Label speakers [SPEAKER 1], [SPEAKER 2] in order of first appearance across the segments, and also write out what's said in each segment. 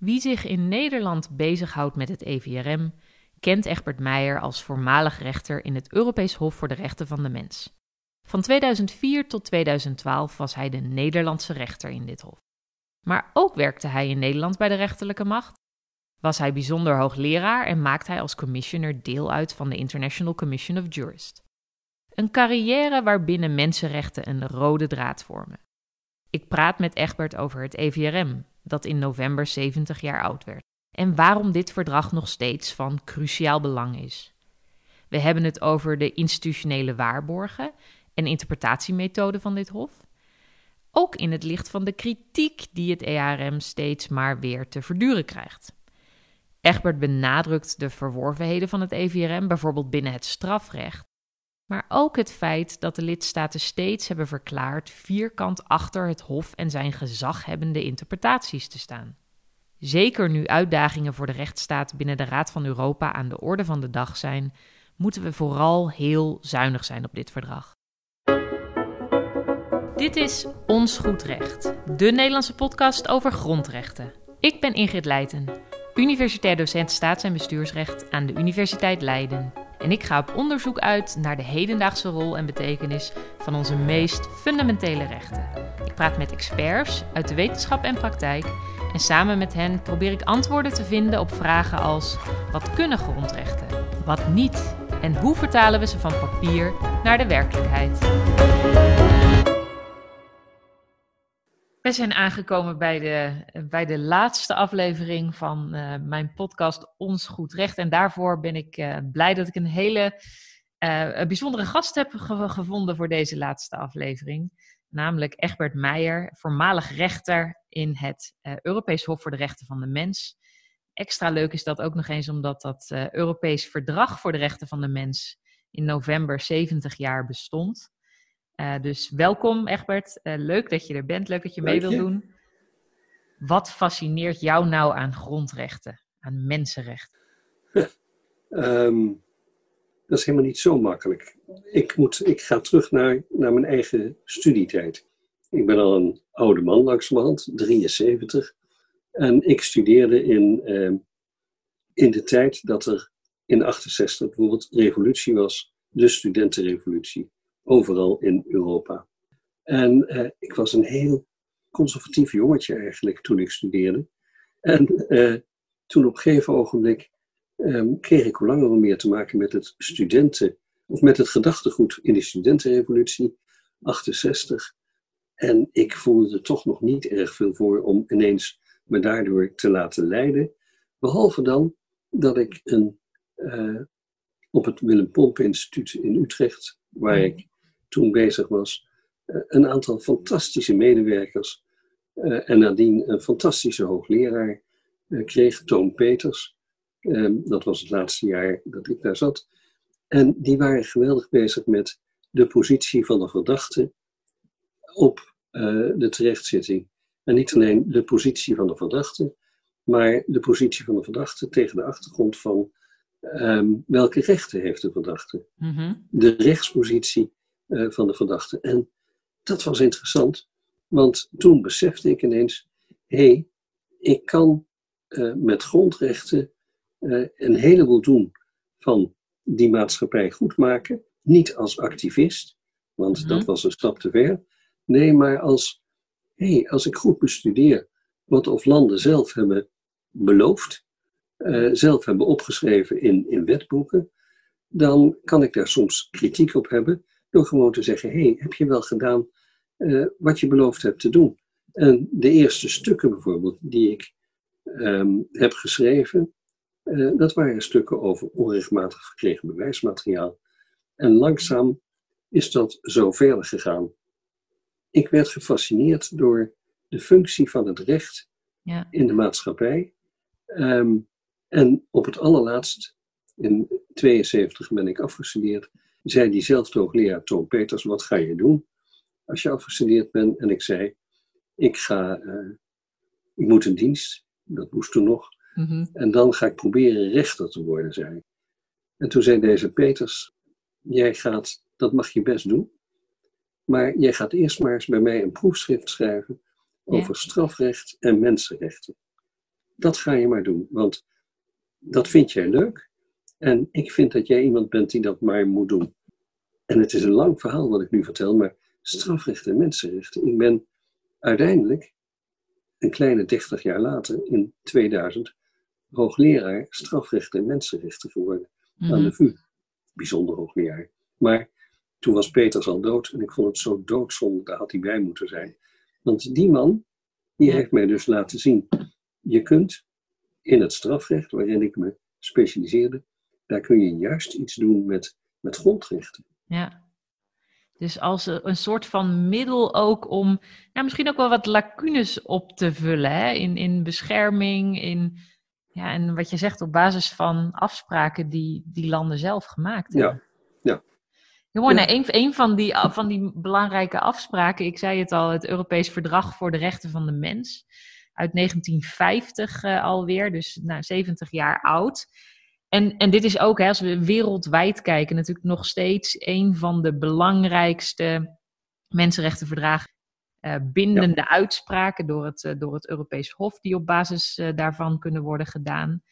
[SPEAKER 1] Wie zich in Nederland bezighoudt met het EVRM, kent Egbert Meijer als voormalig rechter in het Europees Hof voor de Rechten van de Mens. Van 2004 tot 2012 was hij de Nederlandse rechter in dit hof. Maar ook werkte hij in Nederland bij de rechterlijke macht, was hij bijzonder hoogleraar en maakte hij als commissioner deel uit van de International Commission of Jurists. Een carrière waarbinnen mensenrechten een rode draad vormen. Ik praat met Egbert over het EVRM, dat in november 70 jaar oud werd, en waarom dit verdrag nog steeds van cruciaal belang is. We hebben het over de institutionele waarborgen en interpretatiemethoden van dit Hof. Ook in het licht van de kritiek die het ERM steeds maar weer te verduren krijgt. Egbert benadrukt de verworvenheden van het EVRM, bijvoorbeeld binnen het strafrecht, maar ook het feit dat de lidstaten steeds hebben verklaard vierkant achter het Hof en zijn gezaghebbende interpretaties te staan. Zeker nu uitdagingen voor de rechtsstaat binnen de Raad van Europa aan de orde van de dag zijn, moeten we vooral heel zuinig zijn op dit verdrag. Dit is Ons Goed Recht, de Nederlandse podcast over grondrechten. Ik ben Ingrid Leijten, universitair docent staats- en bestuursrecht aan de Universiteit Leiden. En ik ga op onderzoek uit naar de hedendaagse rol en betekenis van onze meest fundamentele rechten. Ik praat met experts uit de wetenschap en praktijk en samen met hen probeer ik antwoorden te vinden op vragen als: wat kunnen grondrechten? Wat niet? En hoe vertalen we ze van papier naar de werkelijkheid? We zijn aangekomen bij de, bij de laatste aflevering van uh, mijn podcast Ons Goed Recht. En daarvoor ben ik uh, blij dat ik een hele uh, bijzondere gast heb ge gevonden voor deze laatste aflevering. Namelijk Egbert Meijer, voormalig rechter in het Europees Hof voor de Rechten van de Mens. Extra leuk is dat ook nog eens omdat dat Europees Verdrag voor de Rechten van de Mens in november 70 jaar bestond. Uh, dus welkom Egbert, uh, leuk dat je er bent, leuk dat je mee wilt doen. Wat fascineert jou nou aan grondrechten, aan mensenrechten?
[SPEAKER 2] um, dat is helemaal niet zo makkelijk. Ik, moet, ik ga terug naar, naar mijn eigen studietijd. Ik ben al een oude man langzamerhand, 73. En ik studeerde in, uh, in de tijd dat er in 68 bijvoorbeeld revolutie was, de studentenrevolutie overal in Europa. En uh, ik was een heel conservatief jongetje eigenlijk toen ik studeerde. En uh, toen op een gegeven ogenblik um, kreeg ik hoe langer hoe meer te maken met het studenten, of met het gedachtegoed in de studentenrevolutie, 68. En ik voelde er toch nog niet erg veel voor om ineens me daardoor te laten leiden. Behalve dan dat ik een, uh, op het Willem Pomp Instituut in Utrecht, waar ik toen bezig was, eh, een aantal fantastische medewerkers uh, en nadien een fantastische hoogleraar uh, kreeg, Toon Peters. Ehm, dat was het laatste jaar dat ik daar zat. En die waren geweldig bezig met de positie van de verdachte op de terechtzitting. En niet alleen de positie van de verdachte, maar de positie van de verdachte tegen de achtergrond van um, welke rechten heeft de verdachte. Mm -hmm. De rechtspositie uh, van de verdachte. En dat was interessant, want toen besefte ik ineens: hé, hey, ik kan uh, met grondrechten uh, een heleboel doen van die maatschappij goed maken. Niet als activist, want mm -hmm. dat was een stap te ver. Nee, maar als, hé, hey, als ik goed bestudeer wat of landen zelf hebben beloofd, zelf hebben opgeschreven in, in wetboeken, dan kan ik daar soms kritiek op hebben. Door gewoon te zeggen, hé, hey, heb je wel gedaan uh, wat je beloofd hebt te doen? En de eerste stukken bijvoorbeeld die ik um, heb geschreven, uh, dat waren stukken over onrechtmatig verkregen bewijsmateriaal. En langzaam is dat zo verder gegaan. Ik werd gefascineerd door de functie van het recht ja. in de maatschappij. Um, en op het allerlaatst, in 72 ben ik afgestudeerd, zei diezelfde hoogleraar Toon Peters, wat ga je doen als je afgestudeerd bent? En ik zei, ik ga, uh, ik moet een dienst, dat moest toen nog, mm -hmm. en dan ga ik proberen rechter te worden, zei ik. En toen zei deze Peters, jij gaat, dat mag je best doen, maar jij gaat eerst maar eens bij mij een proefschrift schrijven over ja. strafrecht en mensenrechten. dat ga je maar doen, want dat vind jij leuk. En ik vind dat jij iemand bent die dat maar moet doen. En het is een lang verhaal wat ik nu vertel, maar strafrechten en mensenrechten. Ik ben uiteindelijk, een kleine 30 jaar later, in 2000, hoogleraar strafrechten en mensenrechten geworden aan de mhm. VU. Bijzonder hoogleraar. Maar toen was Peters al dood en ik vond het zo doodzonde, daar had hij bij moeten zijn. Want die man, die heeft mij dus laten zien, je kunt in het strafrecht, waarin ik me specialiseerde, daar kun je juist iets doen met, met grondrechten.
[SPEAKER 1] Ja. Dus als een soort van middel ook om nou, misschien ook wel wat lacunes op te vullen hè? In, in bescherming, in, ja, en wat je zegt op basis van afspraken die die landen zelf gemaakt hebben.
[SPEAKER 2] Ja, ja.
[SPEAKER 1] Heel nou, een, een van, die, van die belangrijke afspraken, ik zei het al, het Europees Verdrag voor de Rechten van de Mens uit 1950 uh, eh, alweer, dus nou, 70 jaar oud. En, en dit is ook, hè, als we wereldwijd kijken, natuurlijk nog steeds een van de belangrijkste mensenrechtenverdragen. Uh, bindende uitspraken door het, uh, door het Europees Hof, die op basis uh, daarvan kunnen worden gedaan.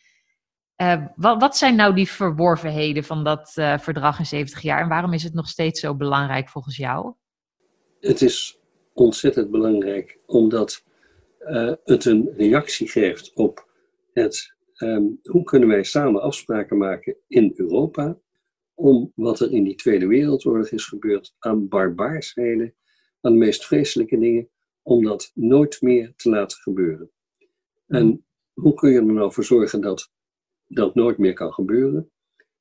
[SPEAKER 1] Wat, wat, zijn nou die verworvenheden van dat verdrag in 70 jaar en waarom is het nog steeds zo belangrijk volgens jou?
[SPEAKER 2] Het is ontzettend belangrijk omdat het een reactie geeft op het Ehm, hoe kunnen wij samen afspraken maken in Europa om wat er in die Tweede Wereldoorlog is gebeurd aan barbaarsheden, aan de meest vreselijke dingen, om dat nooit meer te laten gebeuren. En hoe kun je er nou voor zorgen dat dat nooit meer kan gebeuren?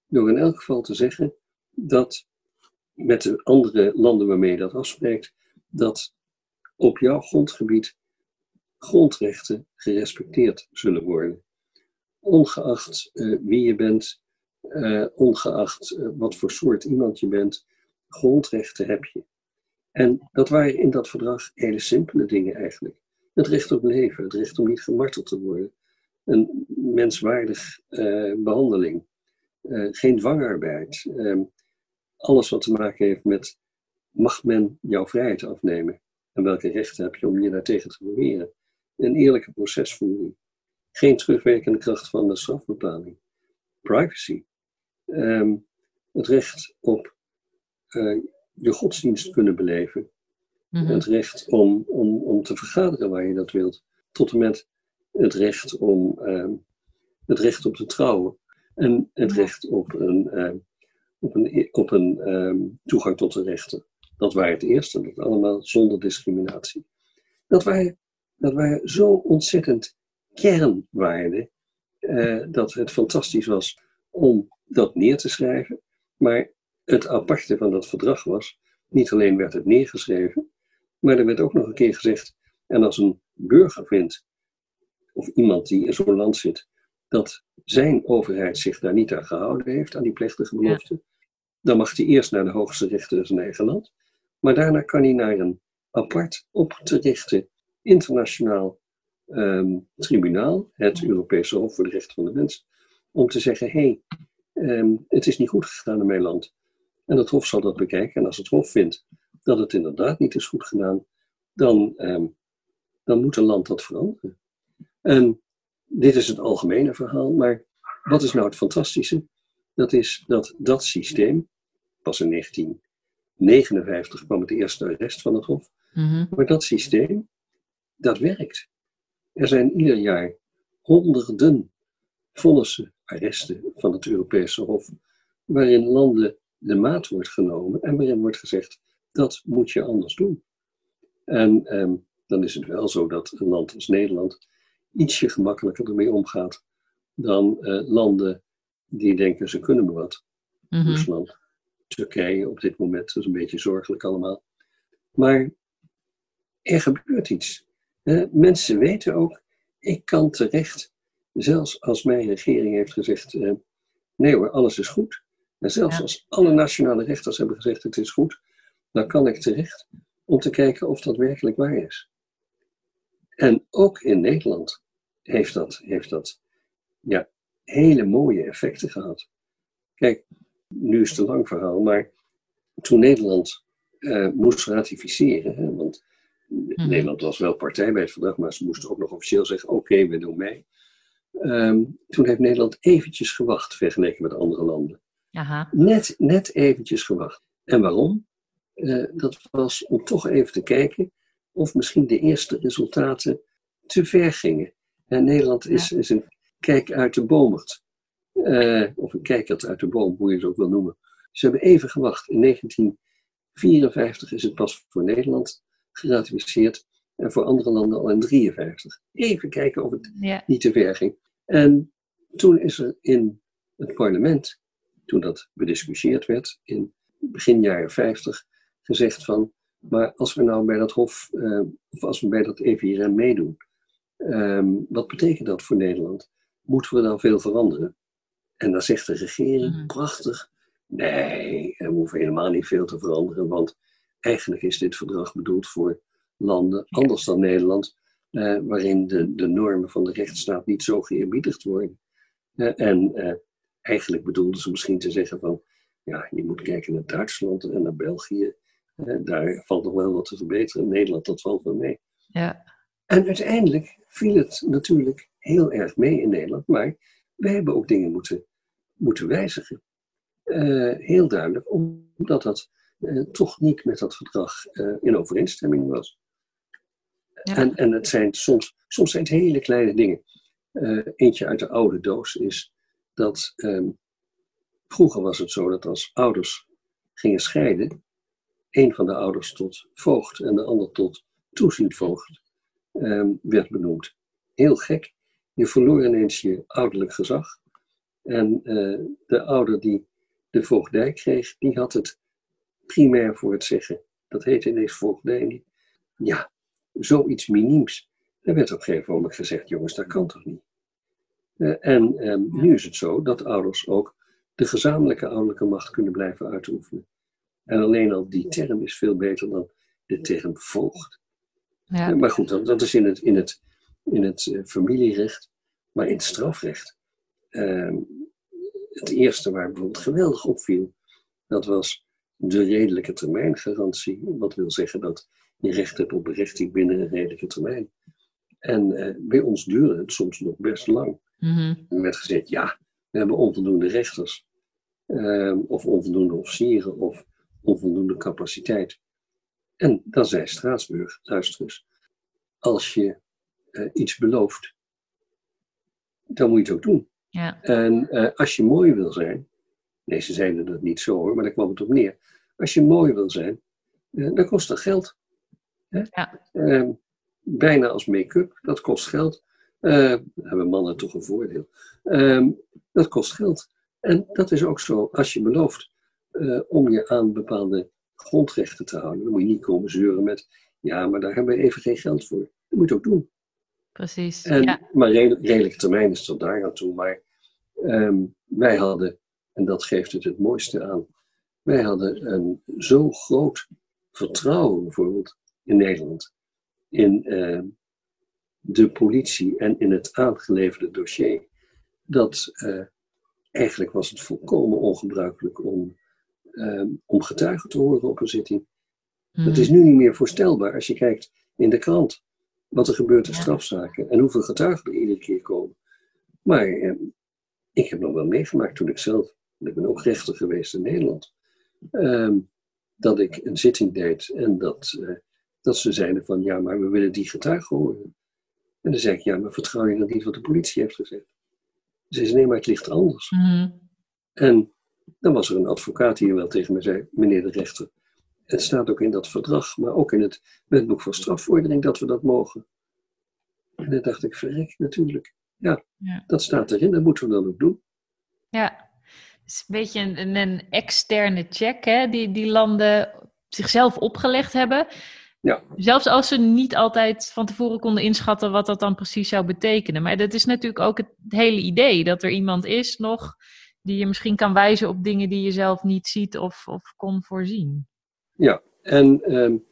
[SPEAKER 2] Door in elk geval te zeggen dat met de andere landen waarmee je dat afspreekt, dat op jouw grondgebied grondrechten gerespecteerd zullen worden ongeacht uh, wie je bent, uh, ongeacht uh, wat voor soort iemand je bent, grondrechten heb je. En dat waren in dat verdrag hele simpele dingen eigenlijk. Het recht op leven, het recht om niet gemarteld te worden, een menswaardig behandeling, geen dwangarbeid, ehm, alles wat te maken heeft met mag men jouw vrijheid afnemen en welke rechten heb je om je daartegen te beweren. Een eerlijke procesvoering geen terugwerkende kracht van de strafbepaling. Privacy. Ehm, het recht op uh, je godsdienst kunnen beleven. Mhm. Het recht om, om, om te vergaderen waar je dat wilt. Tot en met het recht om ehm, het recht op te trouwen. En het recht op een, ehm, op een, op een toegang tot de rechten. Dat waren het eerste. Dat allemaal zonder discriminatie. Dat waren, dat waren zo ontzettend kernwaarde uh, dat het fantastisch was om dat neer te schrijven. Maar het aparte van dat verdrag was, niet alleen werd het neergeschreven, maar er werd ook nog een keer gezegd, en als een burger vindt, of iemand die in zo'n land zit, dat zijn overheid zich daar niet aan gehouden heeft, aan die plechtige belofte, dan mag hij eerst naar de hoogste rechter in zijn eigen land, maar daarna kan hij naar een apart op te richten internationaal um, tribunaal, het Europese Hof voor de Rechten van de Mens, om te zeggen: hé, hey, ehm, het is niet goed gegaan in mijn land. En het Hof zal dat bekijken. En als het Hof vindt dat het inderdaad niet is goed gedaan, dan, um, dan moet een land dat veranderen. En dit is het algemene verhaal, maar wat is nou het fantastische? Dat is dat dat systeem, pas in 1959 kwam het eerste arrest van het Hof, mhm. maar dat systeem, dat werkt. Er zijn ieder jaar honderden vonnissen, arresten van het Europese Hof, waarin landen de maat wordt genomen en waarin wordt gezegd dat moet je anders doen. En ehm, dan is het wel zo dat een land als Nederland ietsje gemakkelijker ermee omgaat dan uh, landen die denken ze kunnen me wat. Mm Rusland, Turkije op dit moment, dat is een beetje zorgelijk allemaal. Maar er gebeurt iets. Uh, mensen weten ook, ik kan terecht, zelfs als mijn regering heeft gezegd, uh, nee hoor, alles is goed. En zelfs als alle nationale rechters hebben gezegd het is goed, dan kan ik terecht om te kijken of dat werkelijk waar is. En ook in Nederland heeft dat, heeft dat ja, hele mooie effecten gehad. Kijk, nu is het een lang verhaal, maar toen Nederland uh, moest ratificeren, hè, want Mhm. Nederland was wel partij bij het verdrag, maar ze moesten ook nog officieel zeggen: oké, we doen mee. Ehm, toen heeft Nederland eventjes gewacht vergeleken met andere landen.
[SPEAKER 1] Aha.
[SPEAKER 2] Net, net eventjes gewacht. En waarom? Eh, dat was om toch even te kijken of misschien de eerste resultaten te ver gingen. En Nederland is, is een kijk uit de bomert. Uh, of een kijkert uit de boom, hoe je het ook wil noemen. Ze hebben even gewacht. In 1954 is het pas voor Nederland geratificeerd. En voor andere landen al in 1953. Even kijken of het niet te ver ging. En toen is er in het parlement, toen dat bediscussieerd werd, in begin jaren 50, gezegd van, maar als we nou bij dat hof, uh, of als we bij dat EVRM meedoen, um, wat betekent dat voor Nederland? Moeten we dan veel veranderen? En dan zegt de regering, mm. prachtig, nee, we hoeven helemaal niet veel te veranderen, want eigenlijk is dit verdrag bedoeld voor landen, anders dan Nederland, uh, waarin de, de normen van de rechtsstaat niet zo geëerbiedigd worden. Uh, en uh, eigenlijk bedoelden ze misschien te zeggen van, ja, je moet kijken naar Duitsland en naar België. daar valt nog wel wat te verbeteren. Nederland, dat valt wel mee.
[SPEAKER 1] Ja.
[SPEAKER 2] En uiteindelijk viel het natuurlijk heel erg mee in Nederland, maar we hebben ook dingen moeten, moeten wijzigen. heel duidelijk, omdat dat toch niet met dat verdrag in overeenstemming was. En, en het zijn soms, soms zijn het hele kleine dingen. Uh, eentje uit de oude doos is dat um, vroeger was het zo dat als ouders gingen scheiden, een van de ouders tot voogd en de ander tot toeziend voogd um, werd benoemd. Heel gek. Je verloor ineens je ouderlijk gezag. En uh, de ouder die de voogdij kreeg, die had het primair voor het zeggen. Dat heette ineens voogdij. Ja, zoiets miniems. Er werd op een gegeven moment gezegd, jongens, dat kan toch niet? Uh, en ehm, nu is het zo dat ouders ook de gezamenlijke ouderlijke macht kunnen blijven uitoefenen. En alleen al die term is veel beter dan de term voogd. Ja. Uh, maar goed, dat, dat, is in het, in het, in het uh, familierecht, maar in het strafrecht. Ehm, het eerste waar bijvoorbeeld geweldig opviel, dat was de redelijke termijngarantie. Wat wil zeggen dat je recht hebt op berechting binnen een redelijke termijn. En uh, bij ons duurde het soms nog best lang.
[SPEAKER 1] Mm
[SPEAKER 2] Er werd gezegd, ja, we hebben onvoldoende rechters. Uh, of onvoldoende officieren of onvoldoende capaciteit. En dan zei Straatsburg, luister eens, als je uh, iets belooft, dan moet je het ook doen.
[SPEAKER 1] Ja.
[SPEAKER 2] En als je mooi wil zijn, nee, ze zeiden dat niet zo hoor, maar daar kwam het op neer. Als je mooi wil zijn, dan kost dat geld.
[SPEAKER 1] Ja.
[SPEAKER 2] Uh, bijna als make-up, dat kost geld. Uh, hebben mannen toch een voordeel. Uh, dat kost geld. En dat is ook zo als je belooft om je aan bepaalde grondrechten te houden. Dan moet je niet komen zeuren met, ja, maar daar hebben we even geen geld voor. Dat moet je ook doen.
[SPEAKER 1] Precies.
[SPEAKER 2] En,
[SPEAKER 1] ja.
[SPEAKER 2] Maar redelijke termijn is tot daar aan toe. Maar um, wij hadden, en dat geeft het het mooiste aan, wij hadden een zo groot vertrouwen bijvoorbeeld in Nederland in uh, de politie en in het aangeleverde dossier. Dat uh, eigenlijk was het volkomen ongebruikelijk om, uh, om getuigen te horen op een zitting. Mm. Dat is nu niet meer voorstelbaar als je kijkt in de krant wat er gebeurt in ja. strafzaken en hoeveel getuigen er iedere keer komen. Maar ik heb nog wel meegemaakt toen ik zelf, ik ben ook rechter geweest in Nederland, ehm, dat ik een zitting deed en dat dat ze zeiden van ja, maar we willen die getuige horen. En dan zei ik, ja, maar vertrouw je dan niet wat de politie heeft gezegd? Ze zei, nee, maar het ligt anders.
[SPEAKER 1] Mm.
[SPEAKER 2] En dan was er een advocaat die wel tegen me zei, meneer de rechter, het staat ook in dat verdrag, maar ook in het wetboek van strafvordering dat we dat mogen. En dan dacht ik, verrek, natuurlijk. Ja,
[SPEAKER 1] ja,
[SPEAKER 2] dat staat erin, dat moeten we dan ook doen.
[SPEAKER 1] Ja, is een beetje een, een externe check hè, die, die landen zichzelf opgelegd hebben.
[SPEAKER 2] Ja.
[SPEAKER 1] Zelfs als ze niet altijd van tevoren konden inschatten wat dat dan precies zou betekenen. Maar dat is natuurlijk ook het hele idee, dat er iemand is nog die je misschien kan wijzen op dingen die je zelf niet ziet of, of kon voorzien.
[SPEAKER 2] Ja, en um,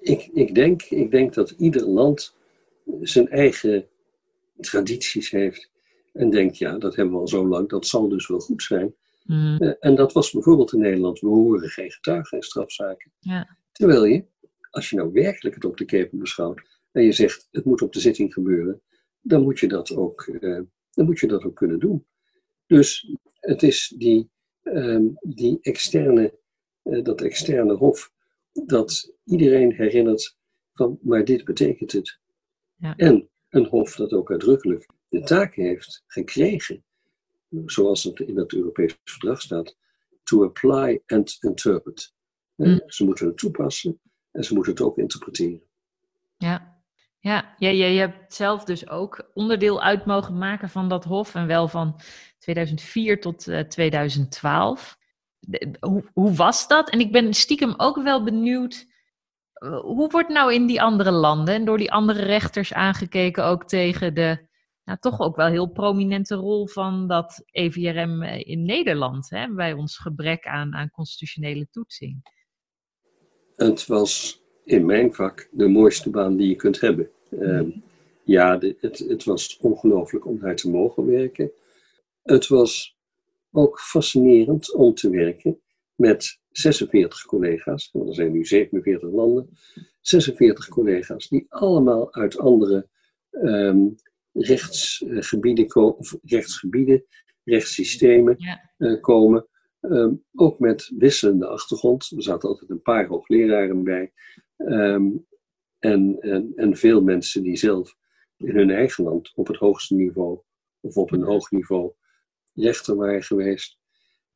[SPEAKER 2] ik, ik, denk, ik denk dat ieder land zijn eigen tradities heeft. En denkt, ja, dat hebben we al zo lang, dat zal dus wel goed zijn.
[SPEAKER 1] Mm.
[SPEAKER 2] Uh, en dat was bijvoorbeeld in Nederland, we horen geen getuigen in strafzaken.
[SPEAKER 1] Ja.
[SPEAKER 2] Terwijl je als je nou werkelijk het op de keper beschouwt en je zegt het moet op de zitting gebeuren, dan moet je dat ook, dan moet je dat ook kunnen doen. Dus het is die, ehm, die externe, dat externe hof dat iedereen herinnert van, maar dit betekent het. Ja. En een hof dat ook uitdrukkelijk de taak heeft gekregen, zoals het in het Europese verdrag staat, to apply and interpret. Mm. Ze moeten het toepassen en ze moeten het ook interpreteren.
[SPEAKER 1] Ja, ja, ja, je, je hebt zelf dus ook onderdeel uit mogen maken van dat hof en wel van 2004 tot uh, eh, 2012. hoe, hoe was dat? En ik ben stiekem ook wel benieuwd hoe wordt nou in die andere landen en door die andere rechters aangekeken ook tegen de nou, toch ook wel heel prominente rol van dat EVRM eh, in Nederland, hè, bij ons gebrek aan, aan constitutionele toetsing?
[SPEAKER 2] Het was in mijn vak de mooiste baan die je kunt hebben. Ehm, ja, de, het, het was ongelooflijk om daar te mogen werken. Het was ook fascinerend om te werken met 46 collega's, want er zijn nu 47 landen, 46 collega's die allemaal uit andere um, rechtsgebieden, of rechtsgebieden, rechtssystemen uh, komen. Um, ook met wisselende achtergrond. Er zaten altijd een paar hoogleraren bij. Um, en, en, en veel mensen die zelf in hun eigen land op het hoogste niveau of op een hoog niveau rechter waren geweest.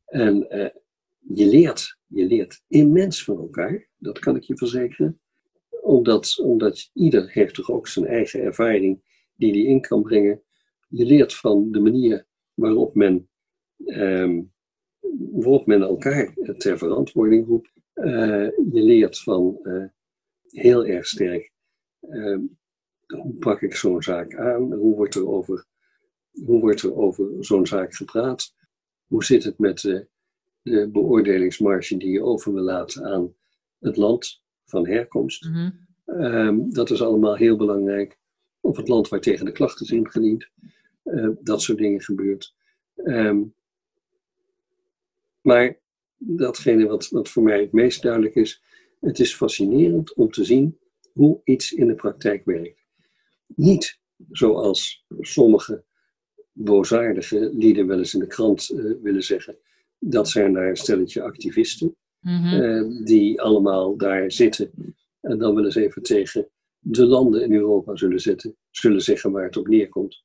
[SPEAKER 2] En uh, je leert, je leert immens van elkaar, dat kan ik je verzekeren. Omdat, omdat ieder heeft toch ook zijn eigen ervaring die hij in kan brengen. Je leert van de manier waarop men, um, waarop men elkaar ter verantwoording roept. Uh, je leert van uh, heel erg sterk uh, hoe pak ik zo'n zaak aan? Hoe wordt er over, hoe wordt er over zo'n zaak gepraat? Hoe zit het met de de beoordelingsmarge die je over wil laten aan het land van herkomst. Mhm. Ehm, dat is allemaal heel belangrijk. Of het land waar tegen de klachten is ingediend. Uh, dat soort dingen gebeurt. Um, maar datgene wat, wat voor mij het meest duidelijk is, het is fascinerend om te zien hoe iets in de praktijk werkt. Niet zoals sommige boosaardige lieden wel eens in de krant uh, willen zeggen dat zijn daar een stelletje activisten. Mhm. Eh, die allemaal daar zitten. En dan wel eens even tegen de landen in Europa zullen zitten. Zullen zeggen waar het op neerkomt.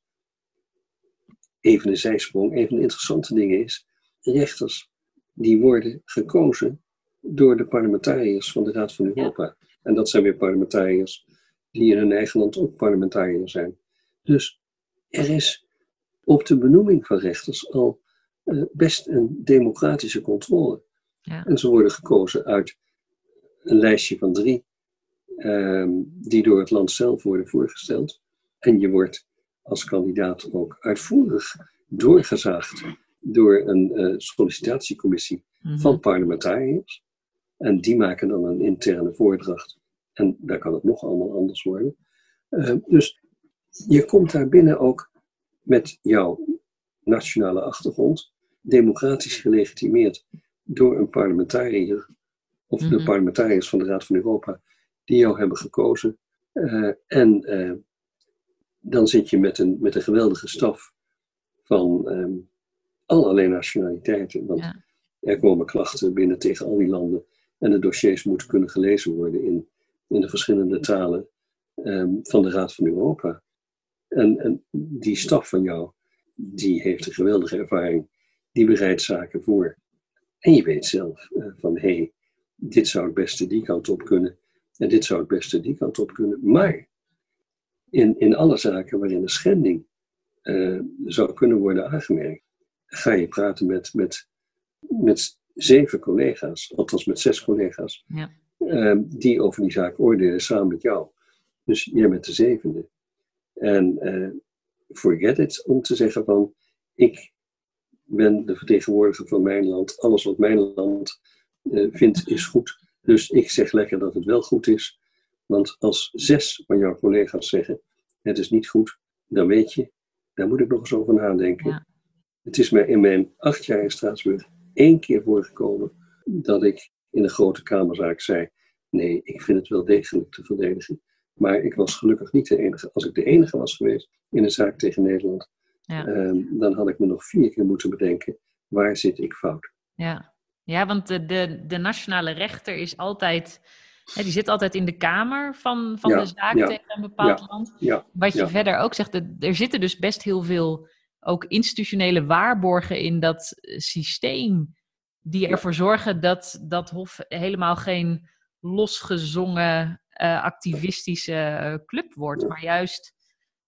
[SPEAKER 2] Even een zijsprong. Een van de interessante dingen is. Rechters die worden gekozen door de parlementariërs van de Raad van Europa. En dat zijn weer parlementariërs die in hun eigen land ook parlementariër zijn. Dus er is op de benoeming van rechters al eh, best een democratische controle. Ja. En ze worden gekozen uit een lijstje van drie, ehm, die door het land zelf worden voorgesteld. En je wordt als kandidaat ook uitvoerig doorgezaagd door een uh, sollicitatiecommissie mhm. van parlementariërs. En die maken dan een interne voordracht. En daar kan het nog allemaal anders worden. Uh, dus je komt daar binnen ook met jouw nationale achtergrond, democratisch gelegitimeerd door een parlementariër, of de mhm. parlementariërs van de Raad van Europa, die jou hebben gekozen. Uh, en uh, dan zit je met een, met een geweldige staf van um, allerlei nationaliteiten. Want ja. er komen klachten binnen tegen al die landen. En de dossiers moeten kunnen gelezen worden in, in de verschillende talen um, van de Raad van Europa. En, en die staf van jou, die heeft een geweldige ervaring. Die bereidt zaken voor. En je weet zelf uh, van hé, hey, dit zou het beste die kant op kunnen. En dit zou het beste die kant op kunnen. Maar in, in alle zaken waarin een schending uh, zou kunnen worden aangemerkt, ga je praten met, met, met zeven collega's, althans met zes collega's, ja. uh, die over die zaak oordelen samen met jou. Dus jij bent de zevende. En forget it om te zeggen van ik ben de vertegenwoordiger van mijn land. Alles wat mijn land uh, vindt is goed. Dus ik zeg lekker dat het wel goed is. Want als zes van jouw collega's zeggen het is niet goed, dan weet je, daar moet ik nog eens over nadenken. Ja. Het is mij in mijn acht jaar in Straatsburg één keer voorgekomen dat ik in een grote kamerzaak zei: nee, ik vind het wel degelijk te verdedigen. Maar ik was gelukkig niet de enige. Als ik de enige was geweest in een zaak tegen Nederland,
[SPEAKER 1] Ja.
[SPEAKER 2] ehm, dan had ik me nog vier keer moeten bedenken, waar zit ik fout?
[SPEAKER 1] Ja, ja want de, de, de nationale rechter is altijd, hè, die zit altijd in de kamer van, van
[SPEAKER 2] Ja,
[SPEAKER 1] de zaak
[SPEAKER 2] ja,
[SPEAKER 1] tegen een bepaald land. Wat je verder ook zegt, er- er zitten dus best heel veel ook institutionele waarborgen in dat eh, systeem. Die ervoor zorgen dat dat Hof helemaal geen losgezongen eh, activistische eh, club wordt. Maar juist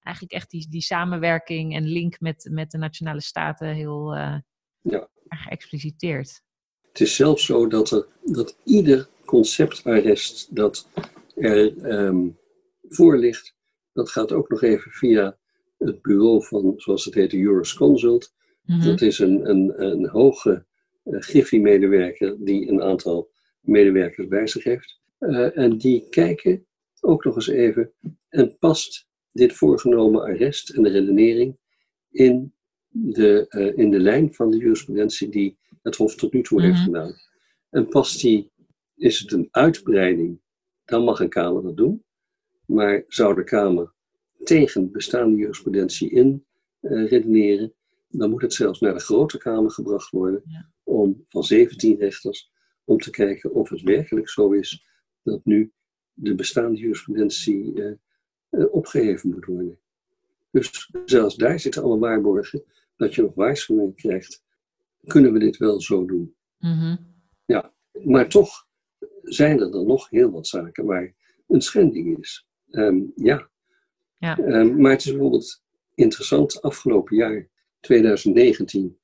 [SPEAKER 1] eigenlijk echt die, die samenwerking en link met, met de nationale staten heel eh
[SPEAKER 2] Ja. Het is zelfs zo dat, er, dat ieder conceptarrest dat er ehm, voor ligt, dat gaat ook nog even via het bureau van, zoals het heet, de Eurosconsult.
[SPEAKER 1] Mhm.
[SPEAKER 2] Dat is een, een, een hoge uh, Griffie-medewerker die een aantal medewerkers bij zich heeft. Uh, en die kijken ook nog eens even, en past dit voorgenomen arrest en de redenering in de, uh, in de lijn van de jurisprudentie die het Hof tot nu toe
[SPEAKER 1] Mhm.
[SPEAKER 2] heeft gedaan. En past die, is het een uitbreiding, dan mag een Kamer dat doen. Maar zou de Kamer tegen bestaande jurisprudentie in uh, redeneren, dan moet het zelfs naar de grote Kamer gebracht worden,
[SPEAKER 1] Ja.
[SPEAKER 2] om, van 17 rechters, om te kijken of het werkelijk zo is dat nu de bestaande jurisprudentie uh, uh, opgeheven moet worden. Dus zelfs daar zitten alle waarborgen dat je nog waarschuwing krijgt. Kunnen we dit wel zo doen?
[SPEAKER 1] Mhm.
[SPEAKER 2] Ja, maar toch zijn er dan nog heel wat zaken waar een schending is. Ehm, ja.
[SPEAKER 1] Ja.
[SPEAKER 2] Ehm, maar het is bijvoorbeeld interessant, afgelopen jaar, 2019,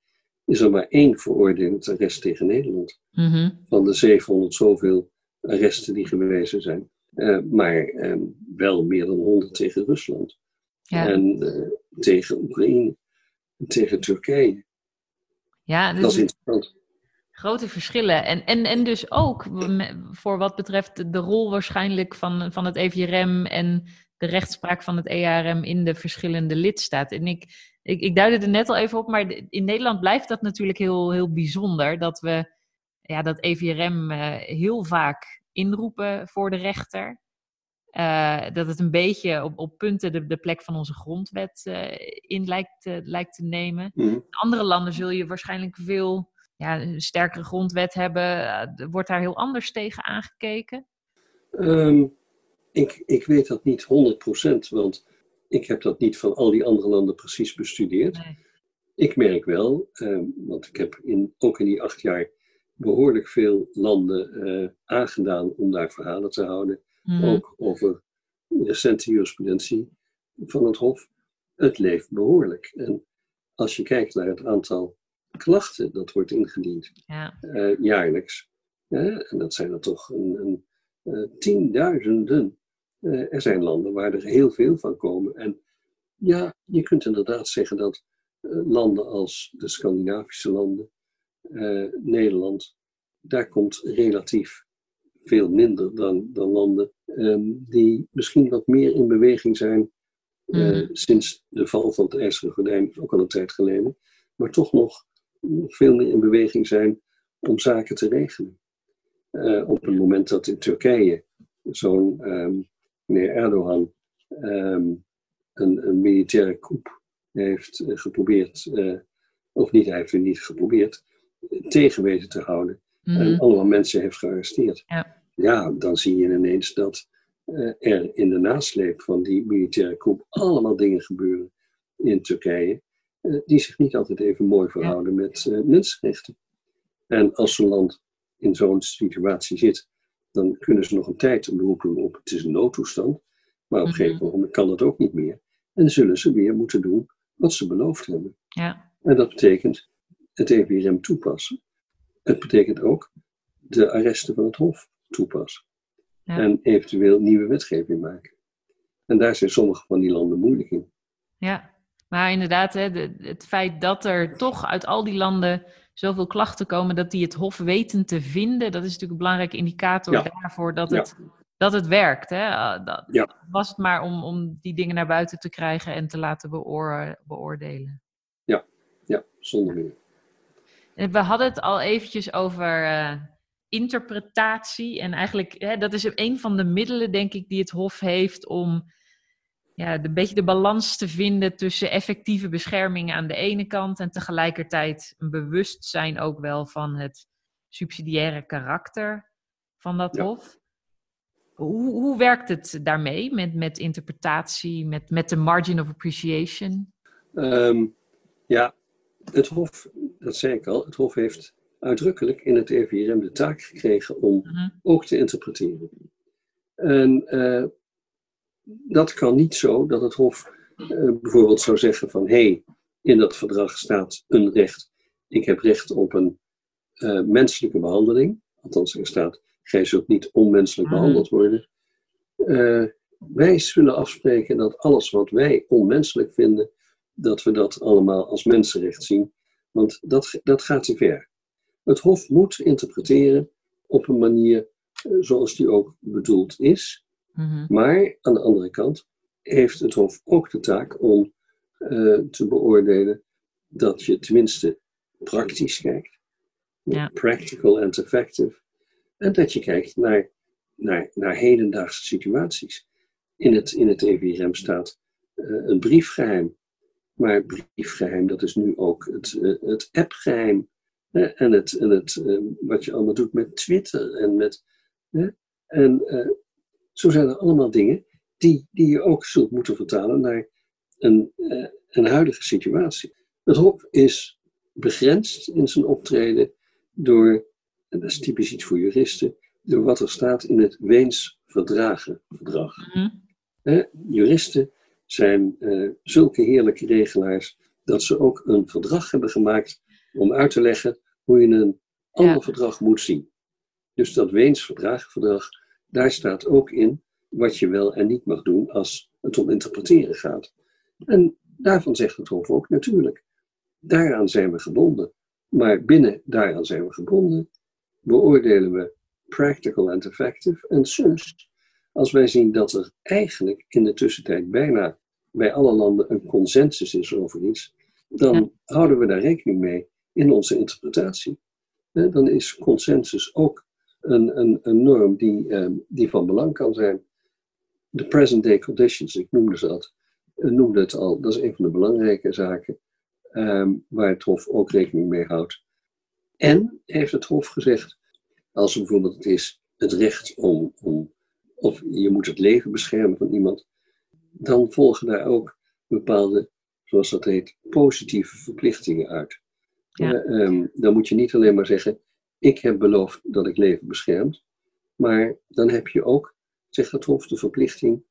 [SPEAKER 2] is er maar één veroordeeld arrest tegen Nederland.
[SPEAKER 1] Mhm.
[SPEAKER 2] Van de 700 zoveel arresten die gewezen zijn. Eh, maar ehm, wel meer dan 100 tegen Rusland.
[SPEAKER 1] Ja.
[SPEAKER 2] En eh, tegen Oekraïne. En tegen Turkije.
[SPEAKER 1] Ja, dus
[SPEAKER 2] Dat is interessant.
[SPEAKER 1] grote verschillen. En, en, en dus ook voor wat betreft de- rol waarschijnlijk van, van het EVRM en de rechtspraak van het EARM in de verschillende lidstaten. En ik, ik, ik duidde er net al even op, maar in Nederland blijft dat natuurlijk heel, heel bijzonder. Dat we ja, dat EVRM eh, heel vaak inroepen voor de rechter. Eh, dat het een beetje op, op punten de, de plek van onze grondwet eh, in lijkt, te- lijkt te nemen.
[SPEAKER 2] Mhm.
[SPEAKER 1] In andere landen zul je waarschijnlijk veel ja, een sterkere grondwet hebben. Eh, wordt daar heel anders tegen aangekeken.
[SPEAKER 2] Ehm, ik, ik weet dat niet 100%, want ik heb dat niet van al die andere landen precies bestudeerd.
[SPEAKER 1] Nee.
[SPEAKER 2] Ik merk wel, ehm, want ik heb in, ook in die acht jaar behoorlijk veel landen aangedaan om daar verhalen te houden.
[SPEAKER 1] Mhm.
[SPEAKER 2] Ook over recente jurisprudentie van het Hof. Het leeft behoorlijk. En als je kijkt naar het aantal klachten dat wordt ingediend
[SPEAKER 1] Ja.
[SPEAKER 2] eh, jaarlijks, en dat zijn er toch een, een, eh, tienduizenden. Eh, er zijn landen waar er heel veel van komen. En ja, je kunt inderdaad zeggen dat landen als de Scandinavische landen, Nederland, daar komt relatief veel minder dan, dan landen ehm, die misschien wat meer in beweging zijn eh,
[SPEAKER 1] Mhm.
[SPEAKER 2] sinds de val van het IJzeren Gordijn, ook al een tijd geleden, maar toch nog veel meer in beweging zijn om zaken te regelen. Eh, op het moment dat in Turkije zo'n ehm, meneer Erdogan ehm, een, een militaire coup heeft eh, geprobeerd, of niet, hij heeft het niet geprobeerd, tegen weten te houden
[SPEAKER 1] Mhm.
[SPEAKER 2] en allemaal mensen heeft gearresteerd.
[SPEAKER 1] Ja.
[SPEAKER 2] Ja, dan zie je ineens dat eh, er in de nasleep van die militaire coup allemaal dingen gebeuren in Turkije, eh, die zich niet altijd even mooi verhouden met eh, mensenrechten. En als zo'n land in zo'n situatie zit, dan kunnen ze nog een tijd een beroep doen op het is een noodtoestand, maar op een
[SPEAKER 1] Mhm.
[SPEAKER 2] gegeven moment kan dat ook niet meer. En zullen ze weer moeten doen wat ze beloofd hebben.
[SPEAKER 1] Ja.
[SPEAKER 2] En dat betekent het EVRM toepassen. Het betekent ook de arresten van het Hof toepassen.
[SPEAKER 1] Ja.
[SPEAKER 2] En eventueel nieuwe wetgeving maken. En daar zijn sommige van die landen moeilijk in.
[SPEAKER 1] ja. Maar inderdaad, hè, de- het feit dat er toch uit al die landen zoveel klachten komen, dat die het Hof weten te vinden, dat is natuurlijk een belangrijke indicator
[SPEAKER 2] Ja.
[SPEAKER 1] daarvoor dat
[SPEAKER 2] Ja.
[SPEAKER 1] het, dat het werkt. Hè? Ah, Dat,
[SPEAKER 2] Ja.
[SPEAKER 1] Was het maar om, om die dingen naar buiten te krijgen en te laten beoor- beoordelen.
[SPEAKER 2] Ja, zonder meer.
[SPEAKER 1] We hadden het al eventjes over, eh, interpretatie. En eigenlijk, hè, dat is een van de middelen, denk ik, die het Hof heeft om ja, een beetje de balans te vinden tussen effectieve bescherming aan de ene kant en tegelijkertijd een bewustzijn ook wel van het subsidiaire karakter van dat Hof. Hoe, hoe werkt het daarmee met, met interpretatie, met, met de margin of appreciation?
[SPEAKER 2] Ehm, ja, het Hof, dat zei ik al, het Hof heeft uitdrukkelijk in het EVRM de taak gekregen om mhm. ook te interpreteren. En uh, dat kan niet zo dat het Hof uh, bijvoorbeeld zou zeggen van hé, hey, in dat verdrag staat een recht. Ik heb recht op een uh, menselijke behandeling. Althans, er staat, gij zult niet onmenselijk mhm. behandeld worden. wij zullen afspreken dat alles wat wij onmenselijk vinden, dat we dat allemaal als mensenrecht zien. Want dat, dat gaat te ver. Het Hof moet interpreteren op een manier eh, zoals die ook bedoeld is. Mhm. Maar aan de andere kant heeft het Hof ook de taak om uh, te beoordelen dat je tenminste praktisch kijkt. Ja. Practical and effective. En dat je kijkt naar, naar, naar hedendaagse situaties. In het, in het EVRM staat uh, een briefgeheim. Maar briefgeheim, dat is nu ook het, uh, het appgeheim en het, en het, ehm, wat je allemaal doet met Twitter en met. En eh, zo zijn er allemaal dingen die, die je ook zult moeten vertalen naar een, eh, een huidige situatie. Het Hof is begrensd in zijn optreden door, en dat is typisch iets voor juristen, door wat er staat in het Weens Verdragenverdrag. Mm juristen zijn uh, zulke heerlijke regelaars dat ze ook een verdrag hebben gemaakt om uit te leggen hoe je een ander verdrag moet zien. Dus dat Weens verdrag, daar staat ook in wat je wel en niet mag doen als het om interpreteren gaat. En daarvan zegt het Hof ook natuurlijk. Daaraan zijn we gebonden. Maar binnen daaraan zijn we gebonden, beoordelen we practical and effective. En soms, als wij zien dat er eigenlijk in de tussentijd bijna bij alle landen een consensus is over iets, dan houden we daar rekening mee in onze interpretatie. Dan is consensus ook een, een, een norm die, ehm, die van belang kan zijn. De present day conditions, ik noemde ze dat, eh, noemde het al, dat is een van de belangrijke zaken ehm, waar het Hof ook rekening mee houdt. En heeft het Hof gezegd, als bijvoorbeeld het is het recht om, om, of je moet het leven beschermen van iemand, dan volgen daar ook bepaalde, zoals dat heet, positieve verplichtingen uit. Ja. Uh, dan moet je niet alleen maar zeggen, ik heb beloofd dat ik leven beschermt. Maar dan heb je ook, zegt het Hof, de verplichting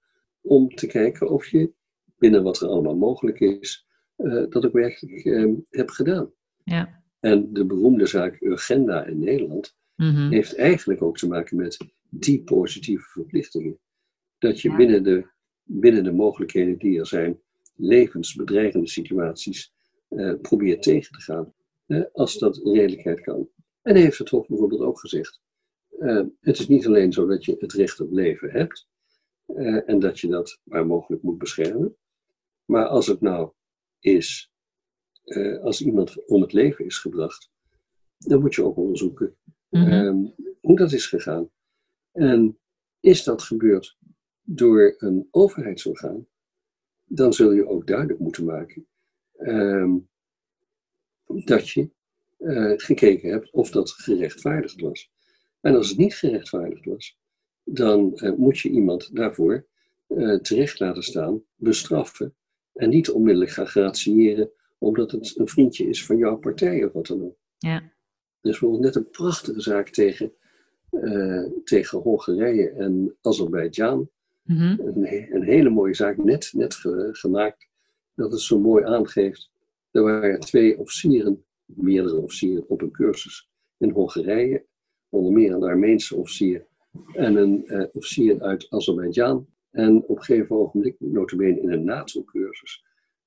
[SPEAKER 2] om te kijken of je binnen wat er allemaal mogelijk is, uh, dat ook werkelijk uh, hebt gedaan. Ja. En de beroemde zaak Urgenda in Nederland mm heeft eigenlijk ook te maken met die positieve verplichtingen. Dat je binnen, de, binnen de mogelijkheden die er zijn, levensbedreigende situaties uh, probeert tegen te gaan als dat in redelijkheid kan. En heeft het Hof bijvoorbeeld ook gezegd, uh, het is niet alleen zo dat je het recht op leven hebt uh, en dat je dat waar mogelijk moet beschermen, maar als het nou is, als iemand om het leven is gebracht, dan moet je ook onderzoeken mm -hmm. hoe dat is gegaan. En is dat gebeurd door een overheidsorgaan, dan zul je ook duidelijk moeten maken um, dat je uh, gekeken hebt of dat gerechtvaardigd was. En als het niet gerechtvaardigd was, dan uh, moet je iemand daarvoor uh, terecht laten staan, bestraffen en niet onmiddellijk gaan gratiëren omdat het een vriendje is van jouw partij of wat dan ook. Ja. Er is bijvoorbeeld net een prachtige zaak tegen, tegen Hongarije en Azerbeidzjan. -hmm. een, hele mooie zaak, net, net gemaakt, dat het zo mooi aangeeft er waren twee officieren, meerdere officieren, op een cursus in Hongarije. Onder meer een Armeense officier en een uh, officier uit Azerbeidzjan. En op een gegeven ogenblik, notabene in een NATO-cursus,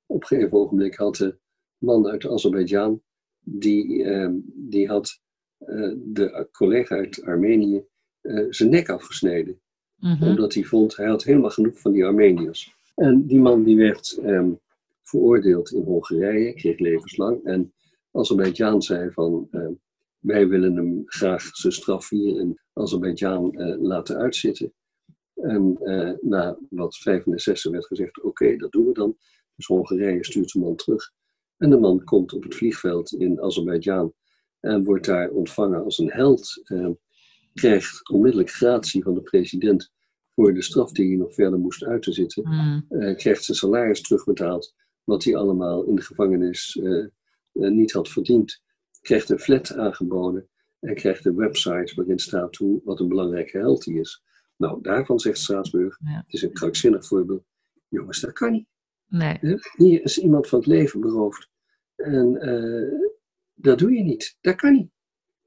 [SPEAKER 2] op een gegeven ogenblik had de man uit Azerbeidzjan, die, uh, die had uh, de collega uit Armenië uh, zijn nek afgesneden. -hmm. Omdat hij vond, hij had helemaal genoeg van die Armeniërs. En die man die werd um, veroordeeld in Hongarije, kreeg levenslang. En Azerbeidzjan zei van, uh, wij willen hem graag zijn straf hier in Azerbeidzjan uh, laten uitzitten. En uh, na wat vijf en zes werd gezegd, oké, dat doen we dan. Dus Hongarije stuurt zijn man terug. En de man komt op het vliegveld in Azerbeidzjan en wordt daar ontvangen als een held. Krijgt onmiddellijk gratie van de president voor de straf die hij nog verder moest uit te zitten. Mm. krijgt zijn salaris terugbetaald, wat hij allemaal in de gevangenis niet had verdiend krijgt een flat aangeboden en krijgt een website waarin staat hoe, wat een belangrijke held hij is. Nou, daarvan zegt Straatsburg, het is een krankzinnig voorbeeld. Jongens, dat kan niet.
[SPEAKER 1] Nee.
[SPEAKER 2] Hier is iemand van het leven beroofd. En dat doe je niet. Dat kan niet.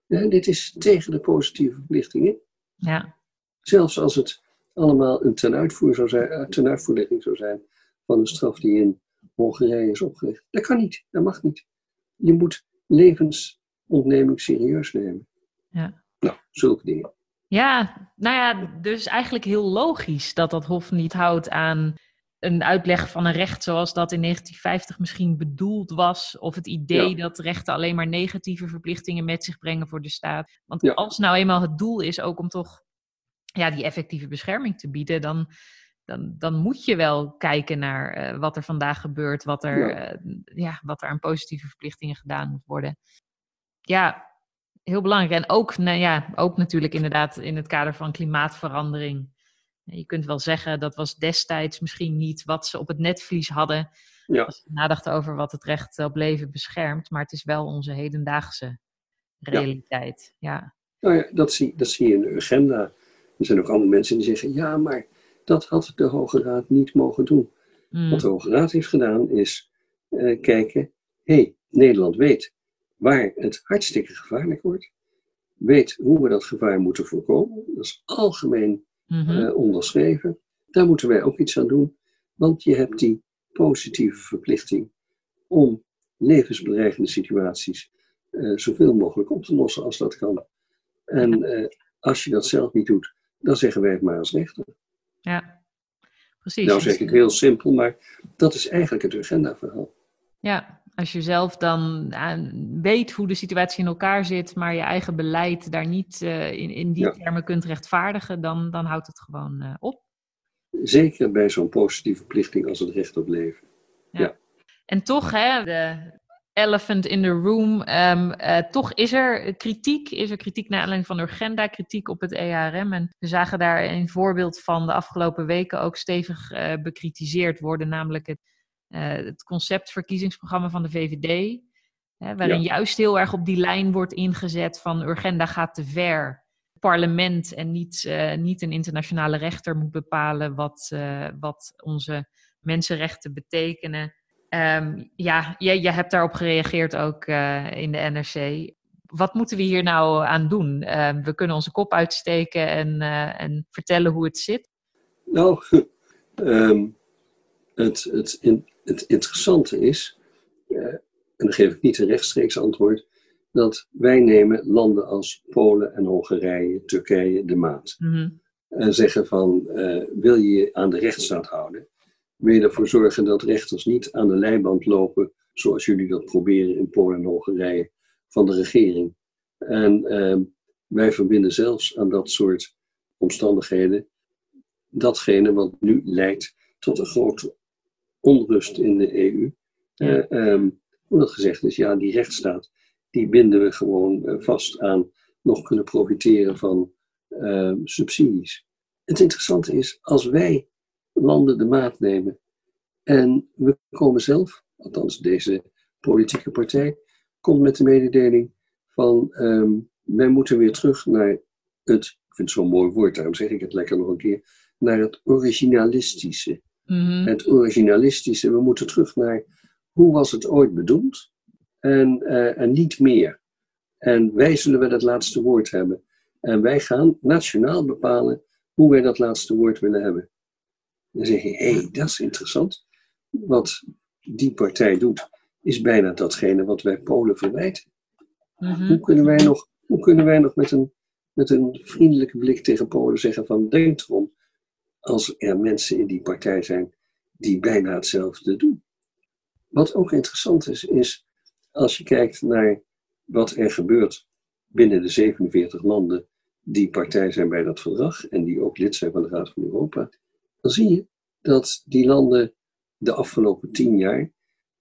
[SPEAKER 2] Dit is tegen de positieve verplichtingen.
[SPEAKER 1] Ja.
[SPEAKER 2] Zelfs als het allemaal een tenuitvoer zou zijn, eh, tenuitvoerlegging zou zijn van een straf die in Hongarije is opgelegd. Dat kan niet. Dat mag niet. Je moet levensontneming serieus nemen.
[SPEAKER 1] Ja.
[SPEAKER 2] Nou, zulke dingen.
[SPEAKER 1] Ja, nou ja, dus eigenlijk heel logisch dat dat Hof niet houdt aan een uitleg van een recht zoals dat in 1950 misschien bedoeld was. Of het idee dat rechten alleen maar negatieve verplichtingen met zich brengen voor de staat. Want als nou eenmaal het doel is ook om toch ja, die effectieve bescherming te bieden, dan, dan, dan moet je wel kijken naar eh, wat er vandaag gebeurt, wat er, ja. Eh, ja. wat er aan positieve verplichtingen gedaan moet worden. Ja, heel belangrijk. En ook, nou ja, ook natuurlijk inderdaad in het kader van klimaatverandering. Je kunt wel zeggen dat was destijds misschien niet wat ze op het netvlies hadden.
[SPEAKER 2] Ja.
[SPEAKER 1] Als ze nadachten over wat het recht op leven beschermt. Maar het is wel onze hedendaagse realiteit. Ja. ja.
[SPEAKER 2] Nou ja, dat zie, dat zie je in de agenda. Er zijn ook allemaal mensen die zeggen: ja, maar dat had de Hoge Raad niet mogen doen.
[SPEAKER 1] Mm.
[SPEAKER 2] Wat de Hoge Raad heeft gedaan is uh, kijken, hé, hey, Nederland weet waar het hartstikke gevaarlijk wordt, weet hoe we dat gevaar moeten voorkomen. Dat is algemeen uh, onderschreven. Daar moeten wij ook iets aan doen, want je hebt die positieve verplichting om levensbedreigende situaties uh, zoveel mogelijk op te lossen als dat kan. En als je dat zelf niet doet, dan zeggen wij het maar als rechter.
[SPEAKER 1] Ja, precies.
[SPEAKER 2] Nou zeg ik heel simpel, maar dat is eigenlijk het agendaverhaal.
[SPEAKER 1] Ja, als je zelf dan uh, weet hoe de situatie in elkaar zit, maar je eigen beleid daar niet uh, in, in die
[SPEAKER 2] Ja.
[SPEAKER 1] termen kunt rechtvaardigen, dan, dan houdt het gewoon uh, op.
[SPEAKER 2] Zeker bij zo'n positieve verplichting als het recht op leven.
[SPEAKER 1] En toch, hè, de elephant in the room, ehm, eh, toch is er kritiek. Is er kritiek naar aanleiding van de agenda, kritiek op het EARM. En we zagen daar een voorbeeld van de afgelopen weken ook stevig eh, bekritiseerd worden, namelijk het, eh, het conceptverkiezingsprogramma van de VVD. Hè, waarin juist heel erg op die lijn wordt ingezet van Urgenda gaat te ver. Parlement en niet, eh, niet een internationale rechter moet bepalen wat, eh, wat onze mensenrechten betekenen. Ehm, ja, jij, jij hebt daarop gereageerd ook in de NRC. Wat moeten we hier nou aan doen? Ehm, we kunnen onze kop uitsteken en, en vertellen hoe het zit.
[SPEAKER 2] Nou, ehm, het, het, in, het interessante is, eh, en dan geef ik niet een rechtstreeks antwoord, dat wij nemen landen als Polen en Hongarije, Turkije de maat.
[SPEAKER 1] Mhm.
[SPEAKER 2] En zeggen van, eh, wil je je aan de rechtsstaat houden? Wil je ervoor zorgen dat rechters niet aan de leiband lopen, zoals jullie dat proberen in Polen en Hongarije, van de regering? En ehm, wij verbinden zelfs aan dat soort omstandigheden datgene wat nu leidt tot een grote onrust in de EU.
[SPEAKER 1] Ja.
[SPEAKER 2] Ehm, omdat gezegd is, ja, die rechtsstaat, die binden we gewoon eh, vast aan nog kunnen profiteren van ehm, subsidies. Het interessante is, als wij landen de maat nemen en we komen zelf, althans deze politieke partij, komt met de mededeling van ehm, wij moeten weer terug naar het, ik vind het zo'n mooi woord, daarom zeg ik het lekker nog een keer, naar het originalistische.
[SPEAKER 1] Mhm.
[SPEAKER 2] Het originalistische, we moeten terug naar hoe was het ooit bedoeld en, eh, en niet meer. En wij zullen wel het laatste woord hebben. En wij gaan nationaal bepalen hoe wij dat laatste woord willen hebben. Dan zeg je, hé, hey, dat is interessant. Wat die partij doet, is bijna datgene wat wij Polen verwijten.
[SPEAKER 1] Mhm.
[SPEAKER 2] Hoe kunnen wij nog, hoe kunnen wij nog met, een, met een vriendelijke blik tegen Polen zeggen van denk erom, als er mensen in die partij zijn die bijna hetzelfde doen. Wat ook interessant is, is als je kijkt naar wat er gebeurt binnen de 47 landen die partij zijn bij dat verdrag en die ook lid zijn van de Raad van Europa, dan zie je dat die landen de afgelopen tien jaar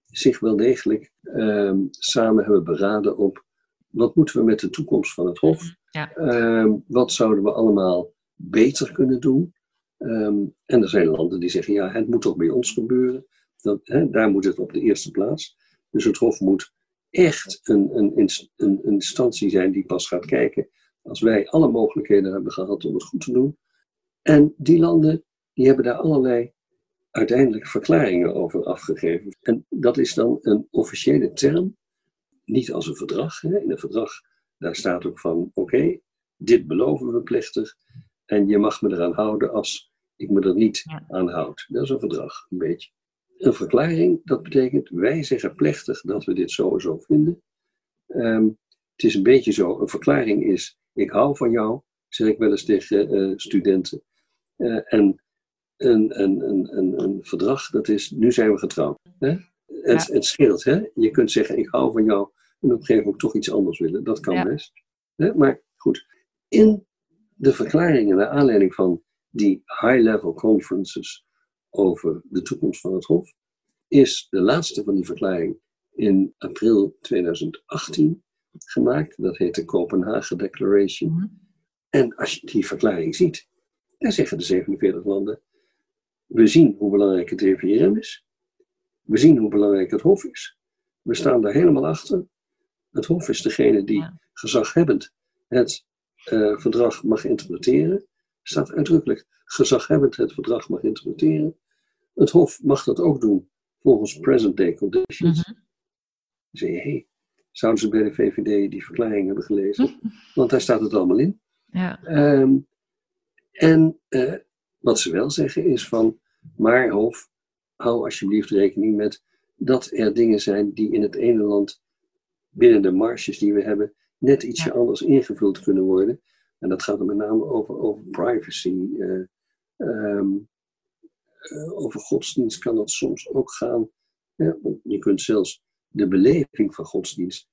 [SPEAKER 2] zich wel degelijk ehm, samen hebben beraden op wat moeten we met de toekomst van het Hof? Ja. Ehm, wat zouden we allemaal beter kunnen doen? Ehm, en er zijn landen die zeggen, ja, het moet toch bij ons gebeuren. Dat, hè, daar moet het op de eerste plaats. Dus het Hof moet echt een, een, een, een instantie zijn die pas gaat kijken als wij alle mogelijkheden hebben gehad om het goed te doen. En die landen die hebben daar allerlei uiteindelijk verklaringen over afgegeven. En dat is dan een officiële term, niet als een verdrag. Hè. In een verdrag daar staat ook van: oké, dit beloven we plechtig en je mag me eraan houden als ik me er niet aan houd. Dat is een verdrag, een beetje. Een verklaring, dat betekent wij zeggen plechtig dat we dit zo en zo vinden. Ehm, het is een beetje zo, een verklaring is ik hou van jou, zeg ik wel eens tegen uh, studenten. Uh, en een, een, een, een, een verdrag, dat is, nu zijn we getrouwd. Hè? Het, het scheelt, hè? Je kunt zeggen, ik hou van jou, en op een gegeven moment toch iets anders willen. Dat kan best. Hè? Maar goed, in de verklaringen naar aanleiding van die high-level conferences over de toekomst van het Hof, is de laatste van die verklaring in april 2018 gemaakt. Dat heet de Kopenhagen Declaration. Mhm. En als je die verklaring ziet, dan zeggen de 47 landen: we zien hoe belangrijk het EVRM is. We zien hoe belangrijk het Hof is. We staan daar helemaal achter. Het Hof is degene die gezaghebbend het uh, verdrag mag interpreteren. Staat uitdrukkelijk gezaghebbend het verdrag mag interpreteren. Het Hof mag dat ook doen volgens present day conditions. Mm -hmm. Dan zeg je, hé, hey, zouden ze bij de VVD die verklaring hebben gelezen? Want daar staat het allemaal in. Ja. Ehm, en uh, wat ze wel zeggen is van, maar Hof, hou alsjeblieft rekening met dat er dingen zijn die in het ene land binnen de marges die we hebben net ietsje anders ingevuld kunnen worden. En dat gaat er met name over, over privacy. Uh, um, uh, over godsdienst kan dat soms ook gaan. Ja, je kunt zelfs de beleving van godsdienst.